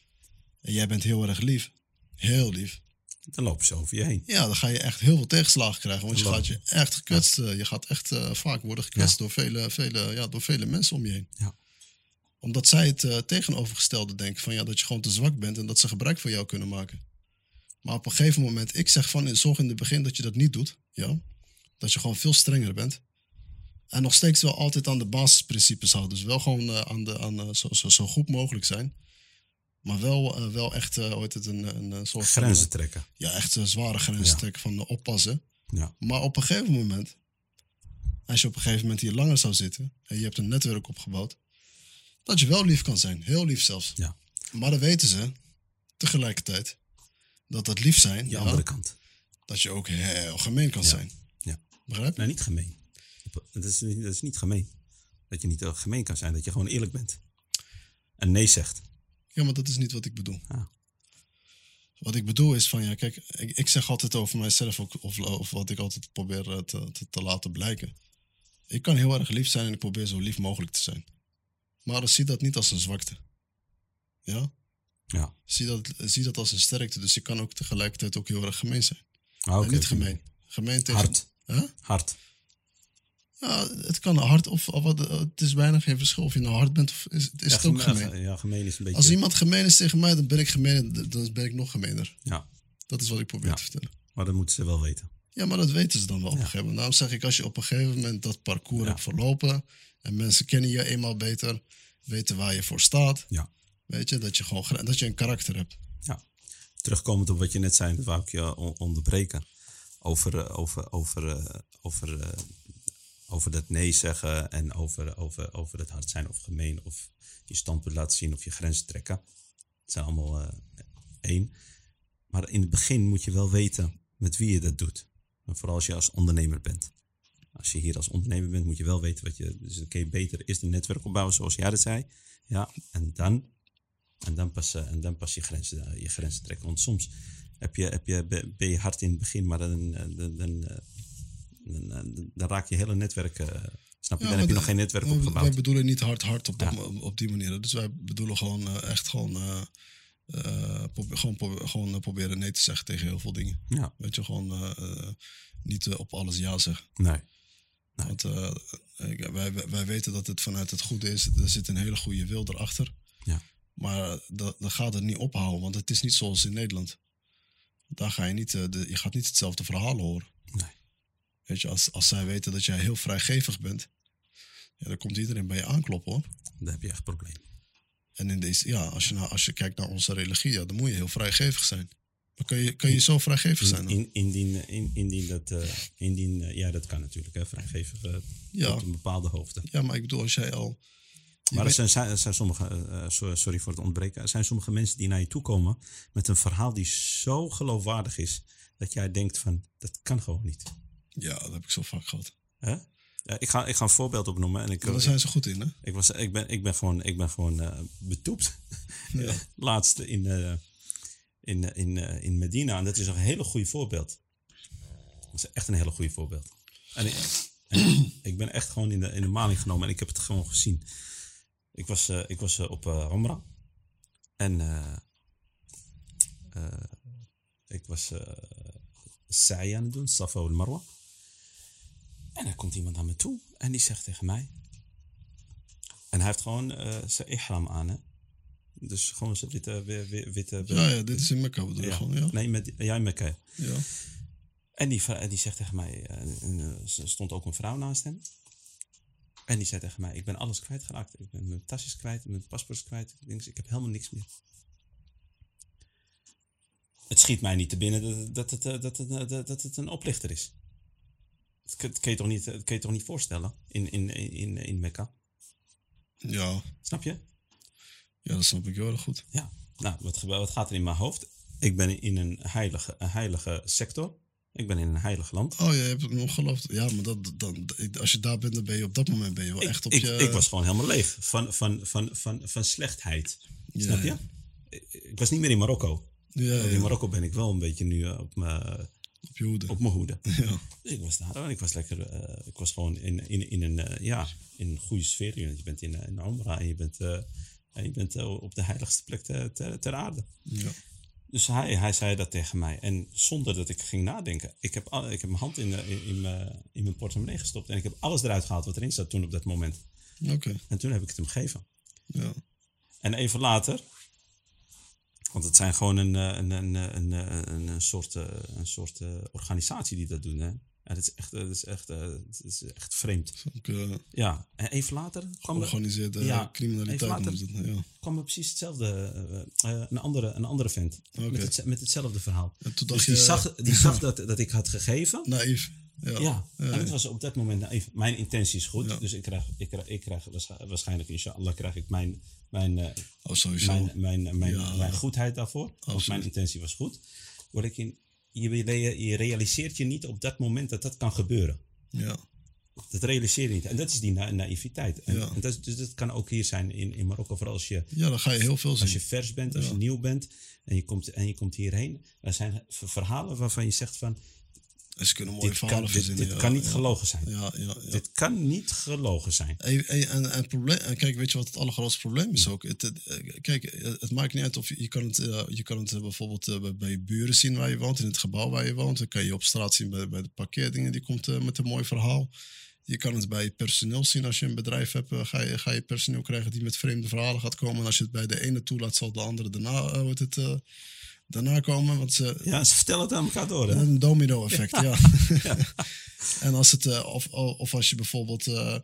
En jij bent heel erg lief. Heel lief. Dan lopen ze over je heen. Ja, dan ga je echt heel veel tegenslagen krijgen. Want je gaat je echt gekwetst. eh, Je gaat echt eh, vaak worden gekwetst door, vele, vele, ja, door vele mensen om je heen. Ja. Omdat zij het eh, tegenovergestelde denken. Van ja, dat je gewoon te zwak bent en dat ze gebruik van jou kunnen maken. Maar op een gegeven moment, ik zeg van zorg in het begin dat je dat niet doet. Ja? Dat je gewoon veel strenger bent. En nog steeds wel altijd aan de basisprincipes houden. Dus wel gewoon aan de, aan, zo, zo, zo goed mogelijk zijn. Maar wel, eh, wel echt, eh heet het, een, een, soort van, Grenzen eh, trekken. ja, echt een zware grenzen Ja. trekken van oppassen. Ja, Maar op een gegeven moment, als je op een gegeven moment hier langer zou zitten en je hebt een netwerk opgebouwd, dat je wel lief kan zijn, heel lief zelfs. ja. Maar dan weten ze tegelijkertijd dat dat lief zijn, ja, andere kant. dat je ook heel gemeen kan Ja. zijn. Ja. Begrijp je? Nee, niet gemeen. Dat is, niet- dat is niet gemeen. Dat je niet gemeen kan zijn, dat je gewoon eerlijk bent. En nee zegt. Ja, maar dat is niet wat ik bedoel. Ah. Wat ik bedoel is van, ja, kijk, ik, ik zeg altijd over mijzelf ook, of, of wat ik altijd probeer eh, te, te, te laten blijken. Ik kan heel erg lief zijn en ik probeer zo lief mogelijk te zijn. Maar zie dat niet als een zwakte. Ja? Ja. Zie dat, zie dat als een sterkte. Dus ik kan ook tegelijkertijd ook heel erg gemeen zijn. Ah, en niet gemeen. Gemeen tegen... Hard. Huh? Hard. Ja, het kan hard of, of wat, het is bijna geen verschil of je nou hard bent of is, is ja, het ook gemeen- gemeen. Ja, gemeen is een beetje... Als iemand gemeen is tegen mij, dan ben ik gemeen, dan ben ik nog gemeener. Ja, Dat is wat ik probeer Ja. te vertellen. maar dat moeten ze wel weten. Ja, maar dat weten ze dan wel op een gegeven moment. Daarom zeg ik, als je op een gegeven moment dat parcours hebt verlopen en mensen kennen je eenmaal beter, weten waar je voor staat, Ja. weet je, dat je gewoon dat je een karakter hebt. Ja. Terugkomend op wat je net zei, dat wou ik je on- onderbreken. Over, eh, over, over, eh, over, eh, over dat nee zeggen en over, over, over het hard zijn of gemeen of je standpunt laten zien of je grenzen trekken. Het zijn allemaal eh, één. Maar in het begin moet je wel weten met wie je dat doet. Vooral als je als ondernemer bent. Als je hier als ondernemer bent, moet je wel weten wat je. Dus je beter eerst een netwerk opbouwen, zoals jij dat zei. Ja, en dan en dan pas, eh, en dan pas je, grenzen, eh, je grenzen trekken. Want soms heb je, heb je, be- ben je hard in het begin, maar dan, dan, dan, dan, dan, raak je hele netwerk. eh, snap je? Ja, dan heb je nog geen netwerk wij- Wij opgebouwd. bedoelen niet hard hard op, Ja. op die manier. Dus wij bedoelen gewoon eh, echt gewoon, eh, gewoon, gewoon proberen nee te zeggen tegen heel veel dingen. Ja, Weet je, gewoon niet op alles ja zeggen. nee. Want wij, wij wij weten dat het vanuit het goede is. Er zit een hele goede wil erachter. Ja. Maar dat, dat gaat het niet ophouden, want het is niet zoals in Nederland. Daar ga je niet, de, je gaat niet hetzelfde verhaal horen. Weet je, als, als zij weten dat jij heel vrijgevig bent, ja, dan komt iedereen bij je aankloppen hoor. Dan heb je echt een probleem. En in deze, ja, als je, nou, als je kijkt naar onze religie, ja, dan moet je heel vrijgevig zijn. Maar kan je, kan je zo vrijgevig zijn? dan? In, indien, in, indien dat, eh, indien, eh, ja, dat kan natuurlijk, hè, vrijgeven uh, Ja. tot een bepaalde hoogte. Ja, maar ik bedoel, als jij al. Maar er zijn, zijn, er zijn sommige, so- sorry voor het ontbreken, er zijn sommige mensen die naar je toe komen met een verhaal die zo geloofwaardig is, dat jij denkt van, dat kan gewoon niet. Ja, dat heb ik zo vaak gehad. Hè? Ja, ik, ga, ik ga een voorbeeld opnoemen. En ik, Ja, daar zijn ze goed in, hè? ik, was, ik, ben, ik ben gewoon, ik ben gewoon eh, betoept. Laatst in, eh, in, in, eh, in Medina. En dat is een hele goede voorbeeld. Dat is echt een hele goede voorbeeld. En ik, en ik ben echt gewoon in de, in de maling genomen en ik heb het gewoon gezien. Ik was, eh, ik was eh, op uh, Ramra. En eh, eh, ik was uh, sa'i aan het doen, Safa al Marwa. En er komt iemand naar me toe en die zegt tegen mij. En hij heeft gewoon eh, zijn ihram aan, hè? Dus gewoon zijn witte. witte, witte Ja, ja, dit is in Mekka bedoel je ja. gewoon, ja? Nee, met, ja, in Mekka. Ja. En die, die zegt tegen mij, eh, eh, er stond ook een vrouw naast hem. En die zei tegen mij, ik ben alles kwijtgeraakt. Ik ben mijn tasjes kwijt, mijn paspoort kwijt. Ik, denk, ik heb helemaal niks meer. Het schiet mij niet te binnen dat, dat, het, dat, het, dat het een oplichter is. Dat kun je toch niet, dat kun je toch niet voorstellen in, in, in, in Mekka? Ja. Snap je? ja, dat snap ik heel erg goed. Ja. Nou, wat, wat gaat er in mijn hoofd? Ik ben in een heilige, een heilige sector. Ik ben in een heilig land. Oh, je hebt het nog geloofd. Ja, maar dat, dan, als je daar bent, dan ben je op dat moment ben je wel Ik, echt op ik, je... ik was gewoon helemaal leeg van, van, van, van, van slechtheid. Ja, Snap je? ja. Ik, was niet meer in Marokko. Ja, In Marokko ben ik wel een beetje nu eh, op mijn op je hoede. op mijn hoede. Ja. Dus ik was daar en ik was lekker. eh, ik was gewoon in, in, in, een, eh, ja, in een goede sfeer. Je bent in, eh, in Umrah en je bent, en je bent op de heiligste plek ter, ter, ter aarde. ja. Dus hij, hij zei dat tegen mij. En zonder dat ik ging nadenken. Ik heb, al- ik heb mijn hand in, in, in, mijn, in mijn portemonnee gestopt. En ik heb alles eruit gehaald wat erin zat toen op dat moment. Oké. En toen heb ik het hem gegeven. Ja. En even later. Want het zijn gewoon een, eh, een, een, een, een, een, een soort, eh, een soort eh, organisatie die dat doen. Hè? En het is echt, het is echt, het is echt vreemd. Ook, Ja, en even later kwam er, georganiseerde Ja, criminaliteit later. het. Ja. kwam er precies hetzelfde. eh, een, andere, een andere vent. Oké. Met, het, met hetzelfde verhaal. En toen Dus dacht die je... zag, die zag dat, dat ik had gegeven. Naïef. Ja. Ja, en het was op dat moment naïef. Mijn intentie is goed. Ja. Dus ik krijg, ik, krijg, ik krijg waarsch- waarschijnlijk, inshallah, krijg ik mijn, mijn, eh, Oh, mijn, mijn, mijn, Ja. mijn goedheid daarvoor. Want Absoluut. mijn intentie was goed. Word ik in, je, realiseert je niet op dat moment dat dat kan gebeuren. Ja. Dat realiseer je niet. En dat is die na- naïviteit. En, Ja. en dat, is- dus dat kan ook hier zijn in, in Marokko. Vooral als je, ja, dan ga je heel veel zien. als je vers bent, als je nieuw bent. En je komt, en je komt hierheen. Er zijn verhalen waarvan je zegt van... En ze kunnen mooie Dit, kan, verhalen verzinnen. dit kan niet gelogen zijn. Ja, ja, ja. Dit kan niet gelogen zijn. En, en, en, en, probleem, en kijk, weet je wat het allergrootste probleem is ook? Het, het, eh, kijk, eh, het maakt niet uit of je, je kan het, je kan het eh, bijvoorbeeld bij- je buren zien waar je woont, in het gebouw waar je woont. Dan kan je op straat zien bij, bij de parkeerdingen, die komt met een mooi verhaal. Je kan het bij personeel zien. Als je een bedrijf hebt, ga je, ga je personeel krijgen die met vreemde verhalen gaat komen. En als je het bij de ene toelaat, zal de andere daarna, wordt het, daarna komen. Want ze, Ja, ze vertellen het aan elkaar door. Hè? een domino-effect, ja. en als het, eh, of, of als je bijvoorbeeld eh,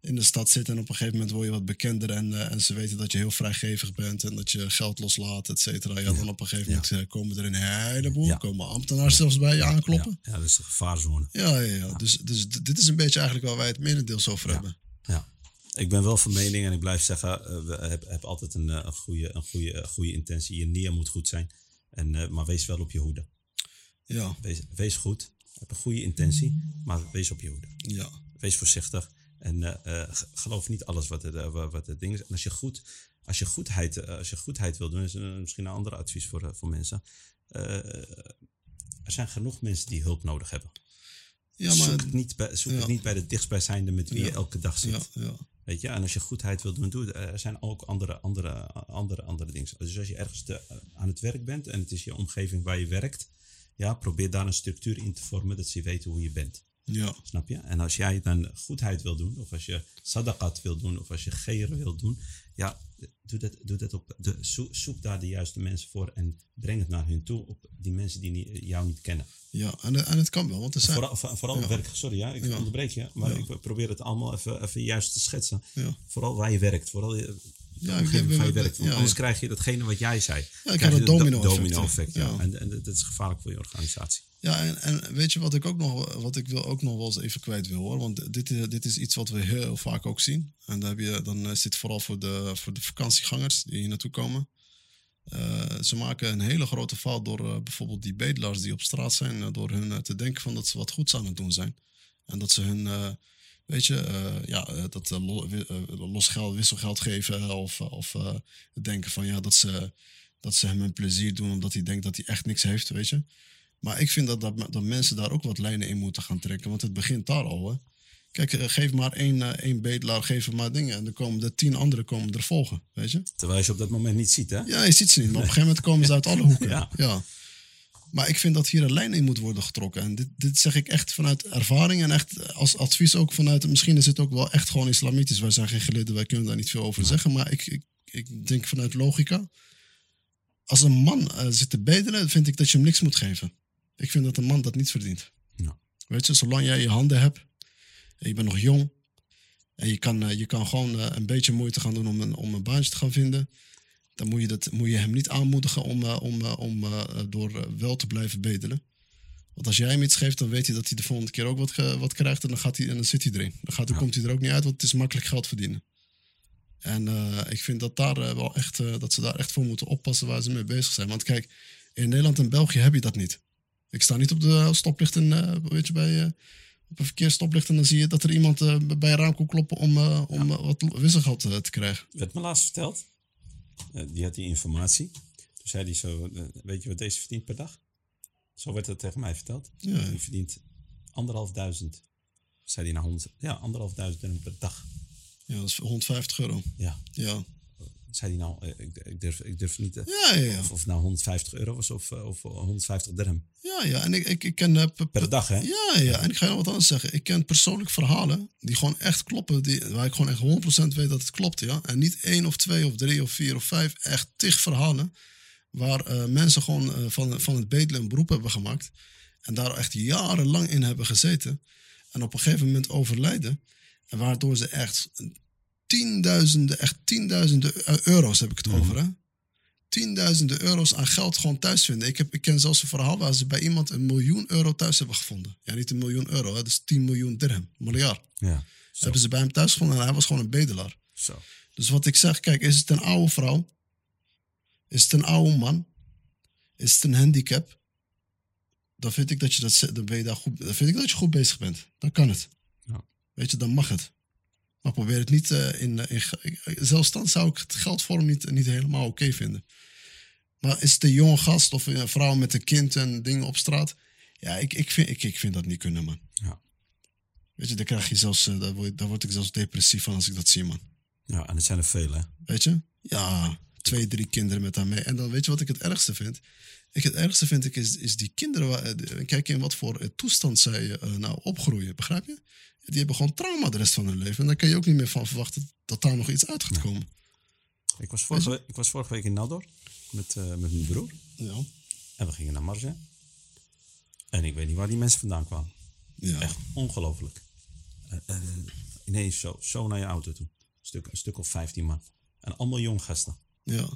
in de stad zit en op een gegeven moment word je wat bekender en, eh, en ze weten dat je heel vrijgevig bent en dat je geld loslaat, et cetera. Ja, dan op een gegeven moment komen er een heleboel, Ja. komen ambtenaren zelfs bij je aankloppen. Ja, ja, dat is een gevaarzone. Ja, ja, ja. Dus, dus dit is een beetje eigenlijk waar wij het merendeels over hebben. Ja. Ik ben wel van mening en ik blijf zeggen, we hebben heb altijd een, een, goede, een, goede, een goede intentie. Je neer moet goed zijn. En, eh, maar wees wel op je hoede. Ja, Wees, wees goed. Heb een goede intentie, maar wees op je hoede. ja, Wees voorzichtig. En eh, eh, ge- geloof niet alles wat het, wa- wat het ding is. En als je, goed, als je, goedheid, als je goedheid wil doen, is er misschien een ander advies voor, voor mensen. Er zijn genoeg mensen die hulp nodig hebben. Ja zoek maar... het, niet bij, zoek ja. het niet bij de dichtstbijzijnde met wie Ja. je elke dag zit. Ja, ja. Weet je, en als je goedheid wil doen, doe het. Er zijn ook andere, andere, andere, andere dingen. Dus als je ergens te- aan het werk bent en het is je omgeving waar je werkt, ja, probeer daar een structuur in te vormen dat ze weten hoe je bent. Ja. Snap je? En als jij dan goedheid wil doen, of als je sadaqat wil doen, of als je geren wil doen, ja, doe dat, doe dat op, de, zoek, zoek daar de juiste mensen voor en breng het naar hun toe, op die mensen die jou niet kennen. Ja, en, en het kan wel, want er zijn... Vooral, voor- vooral Ja. werk, sorry ja, ik Ja. onderbreek je, maar Ja. ik probeer het allemaal even, even juist te schetsen. Vooral waar je werkt, vooral je, Ja, ik heb- je ik- ja, anders krijg je datgene wat jij zei. Heb dat de do- domino-effect, domino-effect, ja. En, en dat is gevaarlijk voor je organisatie. Ja, en, en weet je wat ik ook nog, wat ik wil ook nog wel eens even kwijt wil hoor. Want dit, is- dit is iets wat we heel vaak ook zien. En dan, heb je, dan is dit vooral voor de, voor de vakantiegangers die hier naartoe komen. Eh, ze maken een hele grote fout door eh, bijvoorbeeld die bedelaars die op straat zijn, eh, door hun eh, te denken van dat ze wat goeds aan het doen zijn. En dat ze hun, eh, weet je, eh, ja, eh, dat eh, los geld, wisselgeld geven of, of denken van ja, dat ze, dat ze hem een plezier doen omdat hij denkt dat hij echt niks heeft, weet je. Maar ik vind dat, dat, dat mensen daar ook wat lijnen in moeten gaan trekken. Want het begint daar al. Hè. Kijk, geef maar één, één bedelaar, geef hem maar dingen. En dan komen de tien anderen komen er volgen. Weet je? Terwijl je ze op dat moment niet ziet, hè? Ja, je ziet ze niet. Maar op een gegeven moment komen ze uit alle hoeken. Ja. ja. Maar ik vind dat hier een lijn in moet worden getrokken. En dit, dit zeg ik echt vanuit ervaring. En echt als advies ook vanuit... Misschien is het ook wel echt gewoon islamitisch. Wij zijn geen geleerden, wij kunnen daar niet veel over zeggen. Maar ik, ik, ik denk vanuit logica. Als een man eh, zit te bedelen, vind ik dat je hem niks moet geven. Ik vind dat een man dat niet verdient. Ja. Weet je, zolang jij je handen hebt, en je bent nog jong, en je kan, eh, je kan gewoon eh, een beetje moeite gaan doen om een, om een baantje te gaan vinden, dan moet je, dat, moet je hem niet aanmoedigen om, eh, om, eh, om eh, door wel te blijven bedelen. Want als jij hem iets geeft, dan weet hij dat hij de volgende keer ook wat, wat krijgt en dan, gaat hij, en dan zit hij erin. Dan, gaat, dan Ja. komt hij er ook niet uit, want het is makkelijk geld verdienen. En ik vind dat, daar, wel echt, dat ze daar echt voor moeten oppassen waar ze mee bezig zijn. Want kijk, in Nederland en België heb je dat niet. Ik sta niet op de stoplichten, weet je, bij, op een verkeersstoplicht en dan zie je dat er iemand bij een raam komt kloppen om, om wat wisselgeld te krijgen. werd me laatst verteld. Eh, die had die informatie. Toen zei hij zo, eh, weet je wat deze verdient per dag? Zo werd het tegen mij verteld. Ja. Die verdient anderhalf duizend. Zei hij naar honderd. Ja, anderhalf duizend dirham per dag. Ja, dat is 150 euro. Ja. Ja, Zei hij nou, eh, ik, ik, durf, ik durf niet... eh, ja, ja. ja. Of, nou 150 euro was of, eh, of 150 dirham. Ja, ja. En ik, ik, ik ken... pe- Per dag, hè? Ja, ja, en ik ga je nog wat anders zeggen. Ik ken persoonlijk verhalen die gewoon echt kloppen. Die, waar ik gewoon echt 100% weet dat het klopt. Ja? En niet één of twee of drie of vier of vijf. Echt tig verhalen. Waar mensen gewoon van, van het bedelen een beroep hebben gemaakt. En daar echt jarenlang in hebben gezeten. En op een gegeven moment overlijden. En waardoor ze echt tienduizenden, echt tienduizenden eh, euro's heb ik het over. Hè? Tienduizenden euro's aan geld gewoon thuis vinden. Ik, heb, ik ken zelfs een verhaal waar ze bij iemand een miljoen euro thuis hebben gevonden. Ja, niet een miljoen euro, hè, dat is 10 miljoen dirham, miljard. Ja. Hebben ze bij hem thuis gevonden en hij was gewoon een bedelaar. Zo. Dus wat ik zeg, kijk, is het een oude vrouw? Is het een oude man? Is het een handicap? Dan vind ik dat je, dat, dan ben je daar goed, dan vind ik dat je goed bezig bent. Dan kan het. Ja. Weet je, dan mag het. Maar probeer het niet eh, in, eh, in. Zelfs dan zou ik het geldvorm niet, niet helemaal oké vinden. Maar is het een jonge gast of een vrouw met een kind en dingen op straat? Ja, ik, ik, vind, ik, ik vind dat niet kunnen, man. Ja. Weet je, daar krijg je zelfs, eh, daar, word, daar word ik zelfs depressief van als ik dat zie, man. Ja, en het zijn er vele. hè? Weet je? Ja, twee, drie kinderen met haar mee. En dan weet je wat ik het ergste vind? Ik het ergste vind ik is, is die kinderen. Waar, eh, kijk in wat voor eh, toestand zij eh, nou opgroeien. Begrijp je? Die hebben gewoon trauma de rest van hun leven. En daar kan je ook niet meer van verwachten dat daar nog iets uit gaat komen. Ik was vorige, ik was vorige week in Nador met, eh, met mijn broer. Ja. En we gingen naar Marge. En ik weet niet waar die mensen vandaan kwamen. Ja. Echt ongelooflijk. Eh, eh, ineens zo, zo naar je auto toe. Een stuk, een stuk of 15 man. En allemaal jong gasten. Ja.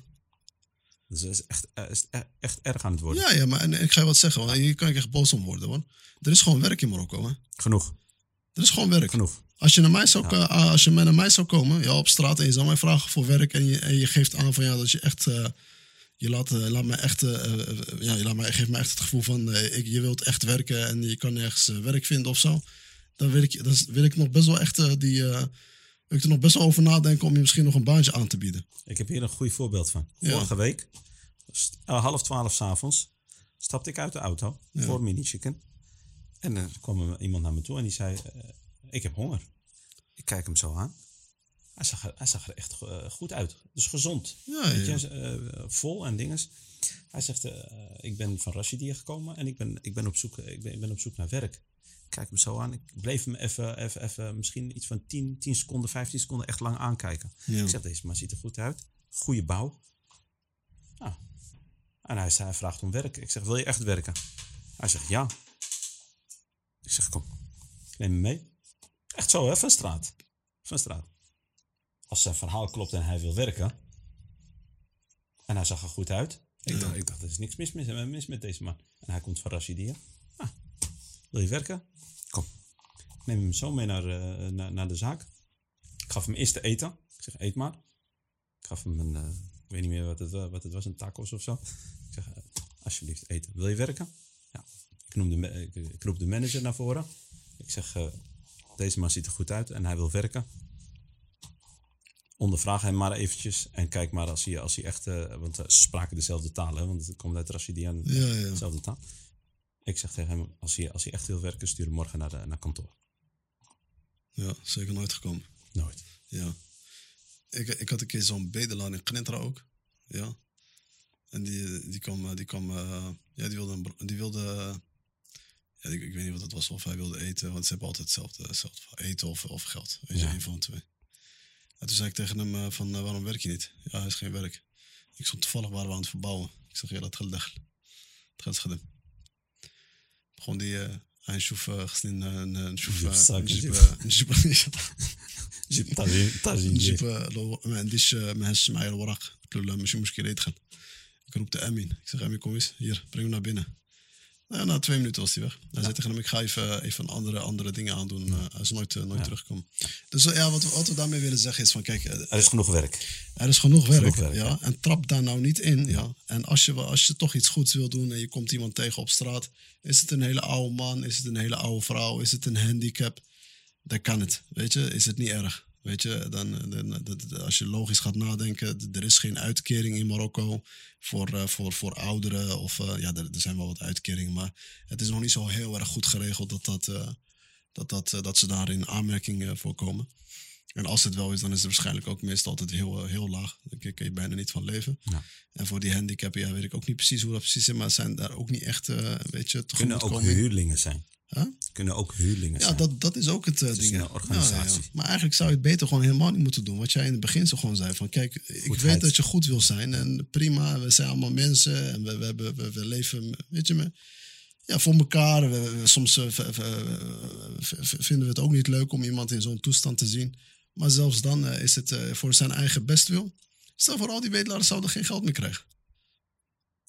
Dus het is echt, is echt, erg aan het worden. ja, ja, maar en, ik ga je wat zeggen. Want hier kan ik echt boos om worden. Hoor. Er is gewoon werk in Marokko. Hè? Genoeg, Er is gewoon werk. genoeg. Als je, naar mij zou, eh, als je naar mij zou komen, ja, op straat, en je zou mij vragen voor werk en je, en je geeft aan van ja, dat je echt, eh, je laat, eh, laat me echt, eh, ja, je laat mij, geeft me echt het gevoel van ik, je wilt echt werken en je kan nergens eh, werk vinden of zo. Dan wil ik, dan wil ik nog best wel echt die, ik er nog best wel over nadenken om je misschien nog een baantje aan te bieden. Ik heb hier een goed voorbeeld van. Ja. Vorige week, half twaalf s'avonds, stapte ik uit de auto voor Mini Chicken. En er kwam er iemand naar me toe en die zei, eh, ik heb honger. Ik kijk hem zo aan. Hij zag er, hij zag er echt eh, goed uit. Dus gezond. Ja, Weet ja. je, eh, vol en dinges. Hij zegt, ik ben van Rashid hier gekomen en ik ben, ik ben, op, zoek, ik ben, ik ben op zoek naar werk. Ik kijk hem zo aan. Ik bleef hem even, even, even misschien iets van 10, 10 seconden, 15 seconden echt lang aankijken. Ja. Ik zeg, deze man ziet er goed uit. Goede bouw. Ah. En hij, zei, hij vraagt om werk. Ik zeg, wil je echt werken? Hij zegt, ja. Ik zeg, kom, neem me mee. Echt zo, hè, van straat. Van straat. Als zijn verhaal klopt en hij wil werken. En hij zag er goed uit. Ik, dacht, ik dacht, er is niks mis, mis, mis met deze man. En hij komt van Rashidia. Ah, wil je werken? Kom. Ik neem hem zo mee naar, eh, naar, naar de zaak. Ik gaf hem eerst te eten. Ik zeg, eet maar. Ik gaf hem een, eh, ik weet niet meer wat het, wa- wat het was, een tacos of zo. Ik zeg, eh, alsjeblieft eten. Wil je werken? Ik, noem de, ma- ik, roep de manager naar voren. Ik zeg, eh, deze man ziet er goed uit en hij wil werken. Ondervraag hem maar eventjes en kijk maar als hij, als hij echt... eh, want eh, ze spraken dezelfde taal, hè, want het komt uit Rashidi en Ja, ja. dezelfde taal. Ik zeg tegen hem, als hij, als hij echt wil werken, stuur hem morgen naar, de, naar kantoor. Ja, zeker nooit gekomen. Nooit. Ja. Ik, ik had een keer zo'n bedelaar in Knetra ook. Ja. En die, die kwam, die kwam, ja, die wilde, die wilde, ja, ik, ik weet niet wat het was, of hij wilde eten, want ze hebben altijd hetzelfde, hetzelfde verhaal. eten of, of geld. Weet je, Ja. een van de twee. En toen zei ik tegen hem eh, van, eh, waarom werk je niet? Ja, hij is geen werk. Ik stond toevallig waren we aan het verbouwen. Ik zeg, ja, dat gaat dag. Het gaat schudden. Begon die, eh hij schoof uh, gesnien, een een schoof, Jeep eh, zak, een jeep, jeep. eh, een jeep, جبت طاجين طاجين نجيب جيب. لو ما عنديش ما هزش معايا الوراق قلت له لا ماشي مشكله يدخل ik roepte Amin. Ik zeg, Amin, kom eens. Nou, na twee minuten was hij weg. Hij zei tegen hem, ik ga even, even andere, andere dingen aandoen. Eh, hij is nooit, eh, nooit teruggekomen. Dus eh, ja, wat, we- wat we daarmee willen zeggen is van, kijk, eh, Er is genoeg werk. er is genoeg werk. Genoeg werk, ja? ja. En trap daar nou niet in. Ja? En als je, als je toch iets goeds wil doen en je komt iemand tegen op straat. Is het een hele oude man? Is het een hele oude vrouw? Is het een handicap? Dan kan het. Weet je, is het niet erg. Weet je, dan, dan, dan- dan- als je logisch gaat nadenken, er is geen uitkering in Marokko voor, eh, voor, voor ouderen. Of eh, ja, er, er zijn wel wat uitkeringen, maar het is nog niet zo heel erg goed geregeld dat, dat, eh, dat, dat, eh, dat ze daar in aanmerking eh, voor komen. En als het wel is, dan is het waarschijnlijk ook meestal altijd heel, eh, heel laag. Daar kun je bijna niet van leven. Ja. En voor die handicappen, ja, weet ik ook niet precies hoe dat precies is, maar zijn daar ook niet echt, eh weet je, Kunnen ook huurlingen zijn. Huh? Kunnen ook huurlingen Ja, zijn. dat, dat is ook het eh, is ding. een ja. organisatie. Ja, ja. Maar eigenlijk zou je het beter gewoon helemaal niet moeten doen. Wat jij in het begin zo gewoon zei. Van kijk, ik Goedheid. weet dat je goed wil zijn. En prima, we zijn allemaal mensen. En we, we, hebben, we, we leven, weet je me. Ja, voor elkaar. We, we- soms eh, v- v- v- v- vinden we het ook niet leuk om iemand in zo'n toestand te zien. Maar zelfs dan eh, is het voor zijn eigen bestwil. Stel voor al die bedelaars zouden geen geld meer krijgen.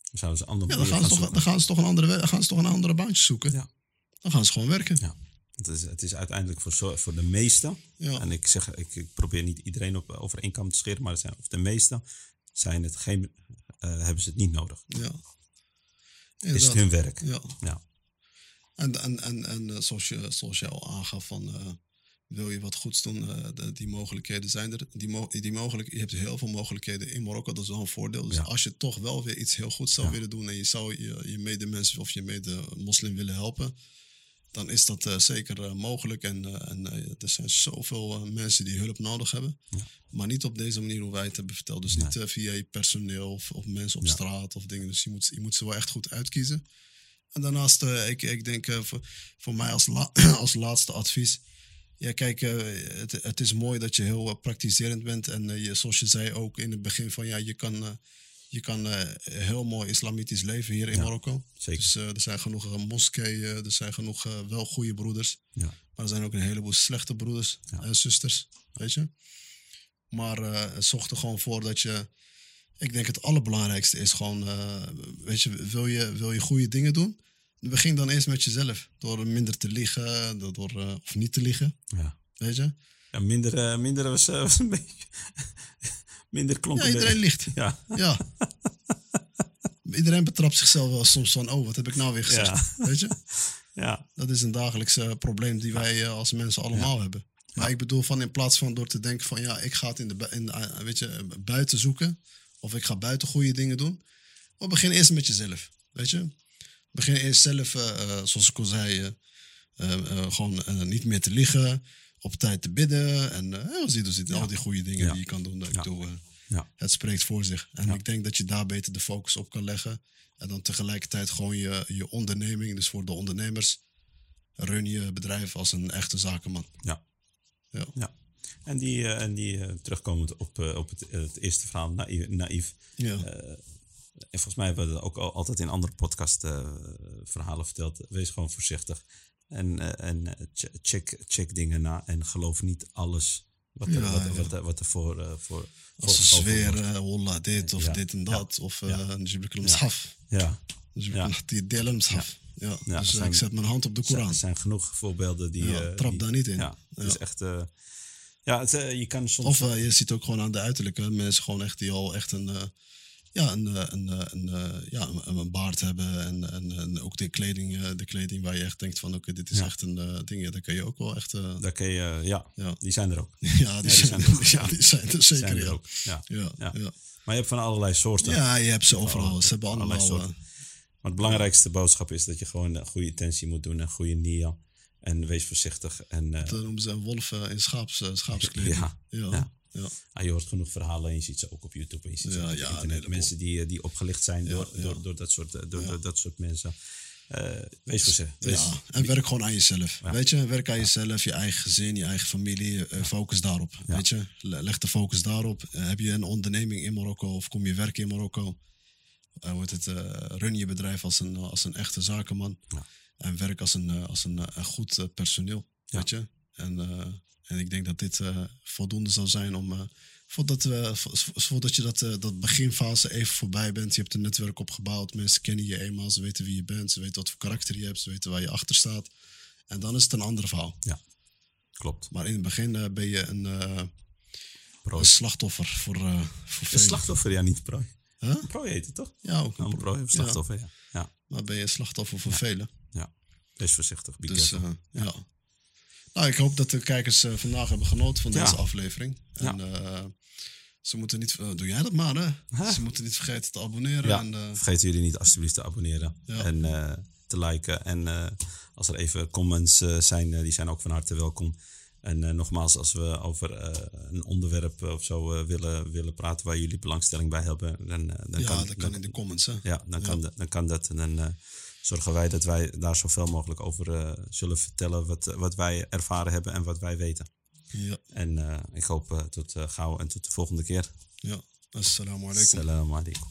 Dan zouden ze andere Ja, dan, gaan ze, toch, dan gaan ze toch een andere, gaan ze toch een andere baantje zoeken. Ja. Dan gaan ze gewoon werken. Ja. Het is, het is uiteindelijk voor, voor de meesten. Ja. En ik zeg, ik, ik probeer niet iedereen op, over één kam te scheren, maar het zijn, of de meesten zijn het geen, eh, hebben ze het niet nodig. Ja. Is het hun werk. Ja. Ja. En, en, en, en eh, zoals, je, zoals je al aangaf, van, eh, wil je wat goeds doen, de- die mogelijkheden zijn er. Die, mo die mogelijk, je hebt heel veel mogelijkheden in Marokko, dat is wel een voordeel. Dus Ja. als je toch wel weer iets heel goeds zou Ja. willen doen en je zou je, je medemensen of je mede-moslim willen helpen, dan is dat eh, zeker eh, mogelijk. En, eh, en er zijn zoveel mensen die hulp nodig hebben. Maar niet op deze manier hoe wij het hebben verteld. Dus niet via je personeel of, of mensen op Ja. straat of dingen. Dus je moet, je moet ze wel echt goed uitkiezen. En daarnaast, ik, ik denk voor, voor mij als, la- als laatste advies. Ja, kijk, het, het is mooi dat je heel praktiserend bent. En je, zoals je zei ook in het begin van ja, je kan, je kan eh, heel mooi islamitisch leven hier in Ja, Marokko. zeker. Dus eh, er zijn genoeg eh, moskeeën, er zijn genoeg wel goede broeders. Ja. Maar er zijn ook een heleboel slechte broeders en zusters, weet je. Maar zorg er gewoon voor dat je... Ik denk het allerbelangrijkste is gewoon... weet je, wil je, wil je goede dingen doen? Begin dan eerst met jezelf. Door minder te liegen, door, of niet te liegen, Ja. weet je. Ja, minder, minder was, was een beetje... minder klonk Ja, een iedereen liegt. Ja. Ja. iedereen betrapt zichzelf wel soms van... Oh, wat heb ik nou weer gezegd? Ja. Weet je? ja. Dat is een dagelijks eh, probleem die wij eh, als mensen allemaal hebben. Maar ik bedoel van in plaats van door te denken van ja, ik ga het in de, in de, eh, weet je, buiten zoeken. Of ik ga buiten goede dingen doen. Maar begin eerst met jezelf. Weet je? Begin eerst zelf, zoals ik al zei, gewoon niet meer te liegen. Op tijd te bidden. En uh, zie dus al die goede dingen Ja. die je kan doen. Ik Ja. bedoel, eh, Ja. het spreekt voor zich. En Ja. ik denk dat je daar beter de focus op kan leggen. En dan tegelijkertijd gewoon je, je onderneming, dus voor de ondernemers, run je bedrijf als een echte zakenman. Ja. Ja. ja. En die, eh, en die terugkomend op, op het, het eerste verhaal, naïef. naïef Ja. en volgens mij hebben we dat ook al, altijd in andere podcast verhalen verteld. Wees gewoon voorzichtig. En, eh, en eh, check, check dingen na en geloof niet alles wat er, wat, wat, wat er voor, eh, voor Als ze zweren, holla dit of dit en dat. Of Jibril uh, Mshaf. Ja. Dus Jibril dus die delen Ja. Dus ik zet mijn hand op de Koran. Er zijn genoeg voorbeelden die... Trap daar niet in. Ja, het is echt... Ja, het, je kan soms... Of je ziet ook gewoon aan de uiterlijke mensen gewoon echt die al echt een ja, een, eh, een, eh, een, eh, ja, een, baard hebben. En, en, en ook de kleding, de kleding waar je echt denkt van oké, dit is Ja. echt een ding. Ja, daar kun je ook wel echt... eh, daar kun je, ja, Ja. die zijn er ook. ja, die, zijn, er ja, die zijn er zeker. zijn er ja. ook. Ja. Ja, Ja. ja. Ja. Maar je hebt van allerlei soorten. je hebt ze overal. Ze hebben Allerlei allemaal... soorten. Maar het belangrijkste boodschap is dat je gewoon een goede intentie moet doen, een goede nia. En wees voorzichtig. En eh, dat noemen ze eh, in schaaps, schaapskleding. Ja, ja. ah, je hoort genoeg verhalen en je ziet ze ook op YouTube en je ziet ze Ja, op ja, internet. mensen die, eh, die opgelicht zijn door. Door, door, dat soort, eh, door, dat soort mensen. Eh, wees voorzichtig. Wees, Ja, en werk gewoon aan jezelf. Ja. Weet je, werk aan jezelf, je eigen gezin, je eigen familie. focus daarop. Ja. Weet je, Le- leg de focus daarop. Heb je een onderneming in Marokko of kom je werken in Marokko? Wordt het, run je bedrijf als een, als een echte zakenman. Ja. En werk als een, als een, een goed personeel. Weet je? En, eh, en ik denk dat dit eh, voldoende zal zijn om. eh, voordat, we, vo- voordat je dat, dat beginfase even voorbij bent. Je hebt een netwerk opgebouwd. Mensen kennen je eenmaal. Ze weten wie je bent. Ze weten wat voor karakter je hebt. Ze weten waar je achter staat. En dan is het een ander verhaal. Klopt. Maar in het begin ben je een, slachtoffer voor, eh voor Een slachtoffer, ja, niet prooi. Huh? Prooi heet het toch? Ja, ook Nou, een een prooi of Ja. slachtoffer, ja. ja. Maar ben je een slachtoffer voor velen. ja. Wees voorzichtig. Be Dus ja. Nou, ik hoop dat de kijkers eh, vandaag hebben genoten van deze aflevering. En eh, ze moeten niet... eh, doe jij dat maar, hè? Huh? Ze moeten niet vergeten te abonneren. Ja, En, vergeten jullie niet alsjeblieft te abonneren en te liken. En als er even comments zijn, die zijn ook van harte welkom. En nogmaals, als we over een onderwerp of zo willen, willen praten waar jullie belangstelling bij hebben, dan, dan ja, kan dat kan in de comments, hè? Ja, dan kan, dat- dan kan dat. En dan zorgen wij dat wij daar zoveel mogelijk over eh, zullen vertellen wat, eh, wat wij ervaren hebben en wat wij weten. Ja. En eh, ik hoop tot gauw en tot de volgende keer. Ja, assalamu. Assalamu alaikum.